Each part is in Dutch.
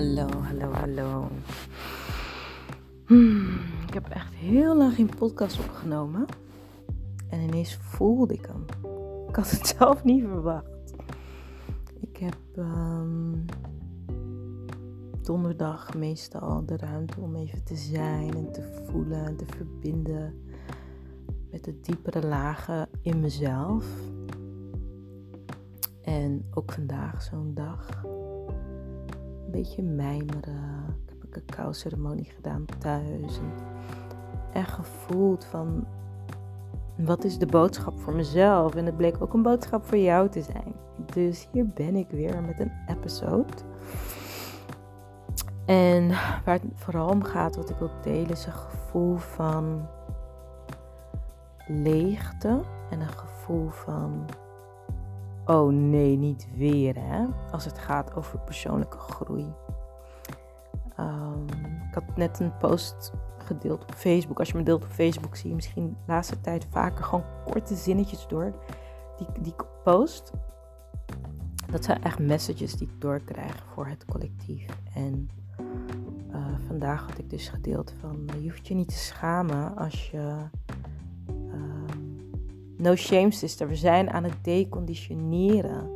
Hallo, hallo, hallo. Hmm, ik heb echt heel lang geen podcast opgenomen. En ineens voelde ik hem. Ik had het zelf niet verwacht. Ik heb ehm, donderdag meestal de ruimte om even te zijn en te voelen en te verbinden met de diepere lagen in mezelf. En ook vandaag zo'n dag een beetje mijmeren. Ik heb een cacao ceremonie gedaan thuis. En gevoeld van wat is de boodschap voor mezelf? En het bleek ook een boodschap voor jou te zijn. Dus hier ben ik weer met een episode. En waar het vooral om gaat, wat ik wil delen, is een gevoel van leegte en een gevoel van oh nee, niet weer hè, als het gaat over persoonlijke groei. Ehm, ik had net een post gedeeld op Facebook. Als je me deelt op Facebook, zie je misschien de laatste tijd vaker gewoon korte zinnetjes door die, die ik post. Dat zijn echt messages die ik doorkrijg voor het collectief. En uh, vandaag had ik dus gedeeld van je hoeft je niet te schamen als je No shame, sister. We zijn aan het deconditioneren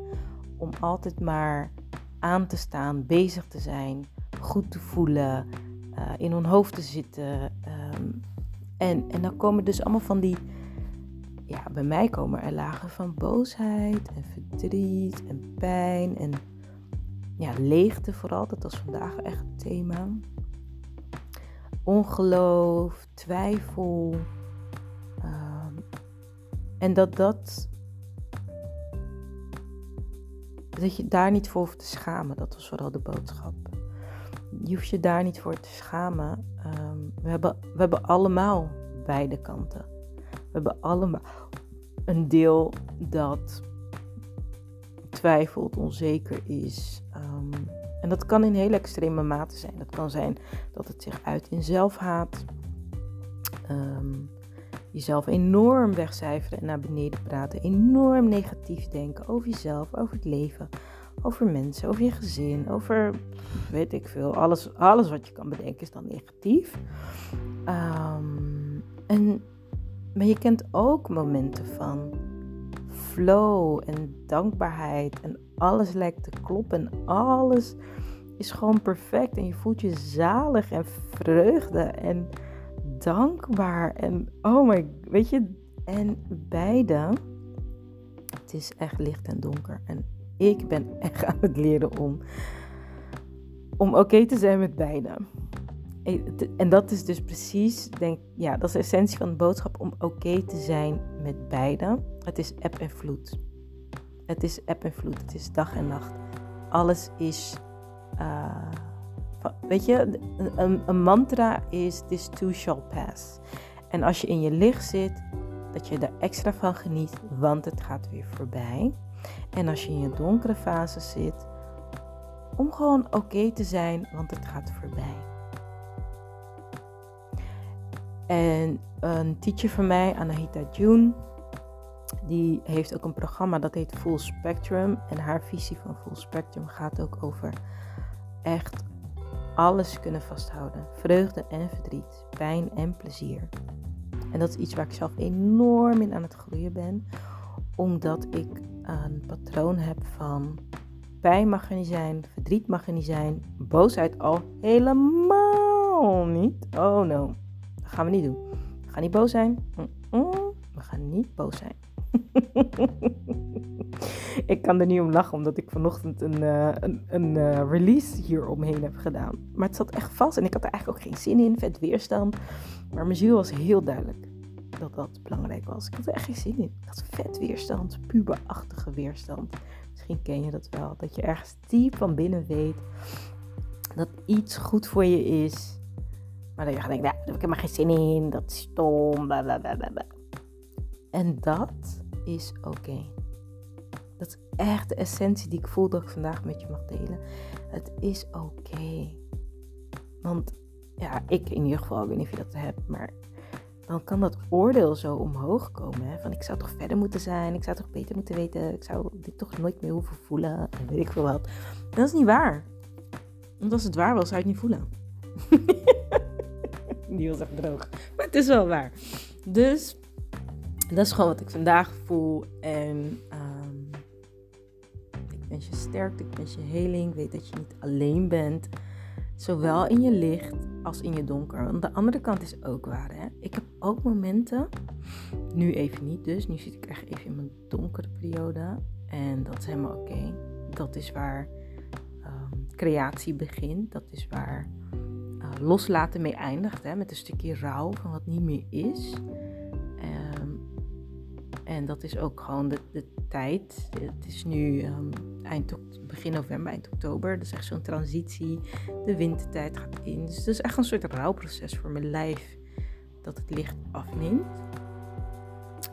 om altijd maar aan te staan, bezig te zijn, goed te voelen, uh, in hun hoofd te zitten. Um, en, en dan komen dus allemaal van die. Ja, bij mij komen er lagen van boosheid en verdriet en pijn en ja, leegte vooral. Dat was vandaag echt het thema. Ongeloof, twijfel. En dat dat. Dat je daar niet voor hoeft te schamen. Dat was vooral de boodschap. Je hoeft je daar niet voor te schamen. Ehm, we, hebben, we hebben allemaal beide kanten. We hebben allemaal een deel dat twijfelt, onzeker is. Ehm, en dat kan in hele extreme mate zijn. Dat kan zijn dat het zich uit in zelfhaat. Um, jezelf enorm wegcijferen en naar beneden praten. Enorm negatief denken over jezelf, over het leven, over mensen, over je gezin, over weet ik veel. Alles, alles wat je kan bedenken is dan negatief. Um, en, maar je kent ook momenten van flow en dankbaarheid en alles lijkt te kloppen en alles is gewoon perfect en je voelt je zalig en vreugde en dankbaar. En oh my, weet je, en beide, het is echt licht en donker. En ik ben echt aan het leren om, om oké te zijn met beide. En dat is dus precies, denk ja, dat is de essentie van de boodschap om oké te zijn met beide. Het is eb en vloed. Het is eb en vloed. Het is dag en nacht. Alles is. Uh, weet je, een, mantra is this too shall pass. En als je in je licht zit, dat je er extra van geniet, want het gaat weer voorbij. En als je in je donkere fase zit, om gewoon oké te zijn, want het gaat voorbij. En een teacher van mij, Anahita June, die heeft ook een programma dat heet Full Spectrum. En haar visie van Full Spectrum gaat ook over echt alles kunnen vasthouden. Vreugde en verdriet, pijn en plezier. En dat is iets waar ik zelf enorm in aan het groeien ben. Omdat ik een patroon heb van pijn mag er niet zijn, verdriet mag er niet zijn, boosheid al helemaal niet. Oh no, dat gaan we niet doen. We gaan niet boos zijn. We gaan niet boos zijn. ik kan er niet om lachen, omdat ik vanochtend een, uh, een, een uh, release hier omheen heb gedaan. Maar het zat echt vast en ik had er eigenlijk ook geen zin in, vet weerstand. Maar mijn ziel was heel duidelijk dat dat belangrijk was. Ik had er echt geen zin in. Had vet weerstand, puberachtige weerstand. Misschien ken je dat wel, dat je ergens diep van binnen weet dat iets goed voor je is. Maar dat je gaat denken, nou, daar heb ik helemaal geen zin in, dat is stom. En dat is oké. Dat is echt de essentie die ik voel dat ik vandaag met je mag delen. Het is oké. Want ja, ik in ieder geval, ik weet niet of je dat hebt, maar dan kan dat oordeel zo omhoog komen. Hè? Van ik zou toch verder moeten zijn, ik zou toch beter moeten weten, ik zou dit toch nooit meer hoeven voelen en weet ik veel wat. dat is niet waar. Want als het waar was, zou je het niet voelen. Die was echt droog. Maar het is wel waar. Dus dat is gewoon wat ik vandaag voel. En ehm, ik wens je sterkte, ik wens je heling. Weet dat je niet alleen bent. Zowel in je licht als in je donker. Want de andere kant is ook waar. Hè? Ik heb ook momenten, nu even niet dus. Nu zit ik echt even in mijn donkere periode. En dat is helemaal oké. Dat is waar ehm, creatie begint. Dat is waar uh, loslaten mee eindigt. Hè? Met een stukje rouw van wat niet meer is. En dat is ook gewoon de, de tijd. Het is nu um, eind, begin november, eind oktober. Dat is echt zo'n transitie. De wintertijd gaat in. Dus het is echt een soort rouwproces voor mijn lijf. Dat het licht afneemt.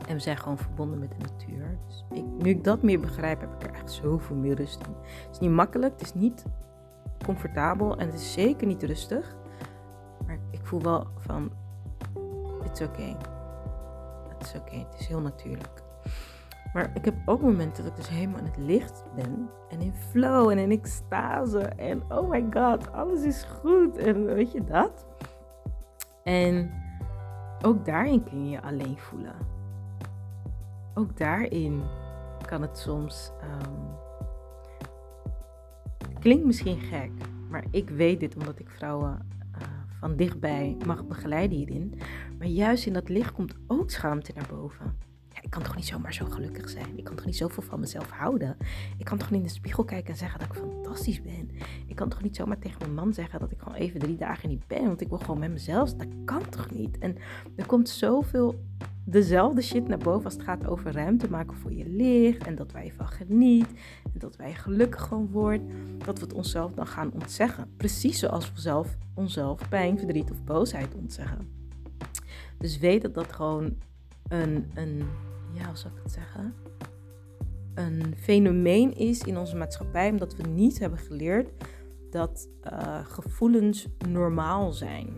En we zijn gewoon verbonden met de natuur. Dus ik, nu ik dat meer begrijp, heb ik er echt zoveel meer rust in. Het is niet makkelijk, het is niet comfortabel en het is zeker niet rustig. Maar ik voel wel van, it's okay oké, het is heel natuurlijk. Maar ik heb ook momenten dat ik dus helemaal in het licht ben. En in flow en in extase. En oh my god, alles is goed. En weet je dat? En ook daarin kun je je alleen voelen. Ook daarin kan het soms. Um, klinkt misschien gek, maar ik weet dit omdat ik vrouwen van dichtbij mag begeleiden hierin. Maar juist in dat licht komt ook schaamte naar boven. Ja, ik kan toch niet zomaar zo gelukkig zijn? Ik kan toch niet zoveel van mezelf houden? Ik kan toch niet in de spiegel kijken en zeggen dat ik fantastisch ben? Ik kan toch niet zomaar tegen mijn man zeggen dat ik gewoon even drie dagen niet ben, want ik wil gewoon met mezelf. Dat kan toch niet? En er komt zoveel dezelfde shit naar boven als het gaat over ruimte maken voor je licht. En dat wij van geniet. En dat wij gelukkig gewoon worden. Dat we het onszelf dan gaan ontzeggen. Precies zoals we zelf onszelf pijn, verdriet of boosheid ontzeggen. Dus weet dat dat gewoon een, een ja, hoe zou ik het zeggen? Een fenomeen is in onze maatschappij. Omdat we niet hebben geleerd dat uh, gevoelens normaal zijn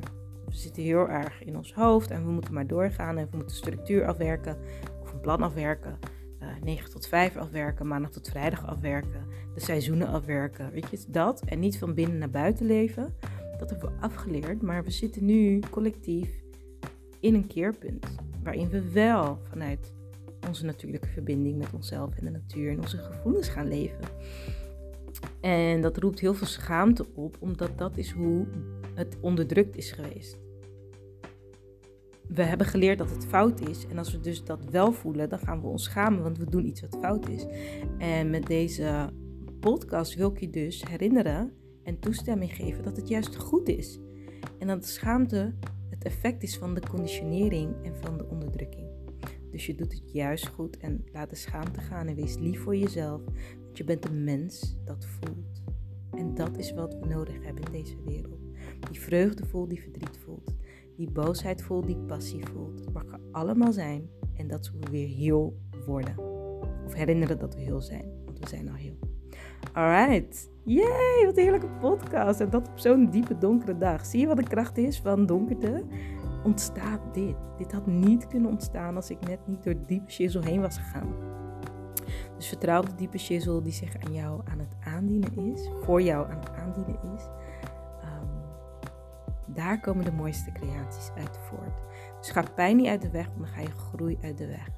we zitten heel erg in ons hoofd en we moeten maar doorgaan en we moeten structuur afwerken of een plan afwerken. Uh, eh, 9 tot 5 afwerken, maandag tot vrijdag afwerken, de seizoenen afwerken. Weet je, dat en niet van binnen naar buiten leven. Dat hebben we afgeleerd, maar we zitten nu collectief in een keerpunt waarin we wel vanuit onze natuurlijke verbinding met onszelf en de natuur en onze gevoelens gaan leven. En dat roept heel veel schaamte op, omdat dat is hoe het onderdrukt is geweest we hebben geleerd dat het fout is. En als we dus dat wel voelen, dan gaan we ons schamen, want we doen iets wat fout is. En met deze podcast wil ik je dus herinneren en toestemming geven dat het juist goed is. En dat schaamte het effect is van de conditionering en van de onderdrukking. Dus je doet het juist goed en laat de schaamte gaan en wees lief voor jezelf. Want je bent een mens dat voelt. En dat is wat we nodig hebben in deze wereld. Die vreugde voelt, die verdriet voelt die boosheid voelt, die passie voelt. Het mag er allemaal zijn en dat we weer heel worden. Of herinneren dat we heel zijn, want we zijn al heel. Alright. Yay, wat een heerlijke podcast. En dat op zo'n diepe donkere dag. Zie je wat de kracht is van donkerte? Ontstaat dit. Dit had niet kunnen ontstaan als ik net niet door diepe shizzle heen was gegaan. Dus vertrouw de diepe shizzle die zich aan jou aan het aandienen is. Voor jou aan het aandienen is. Daar komen de mooiste creaties uit voort. Dus ga pijn niet uit de weg, maar ga je groei uit de weg.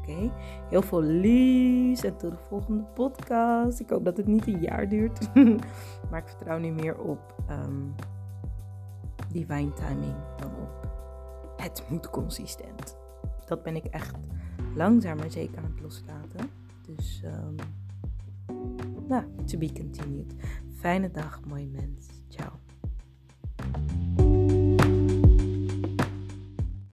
Oké? Heel veel liefs en tot de volgende podcast. Ik hoop dat het niet een jaar duurt. maar ik vertrouw nu meer op um, divine timing dan op het moet consistent. Dat ben ik echt langzaam maar zeker aan het loslaten. Dus, um, nou, to be continued. Fijne dag, mooi mens. Ciao.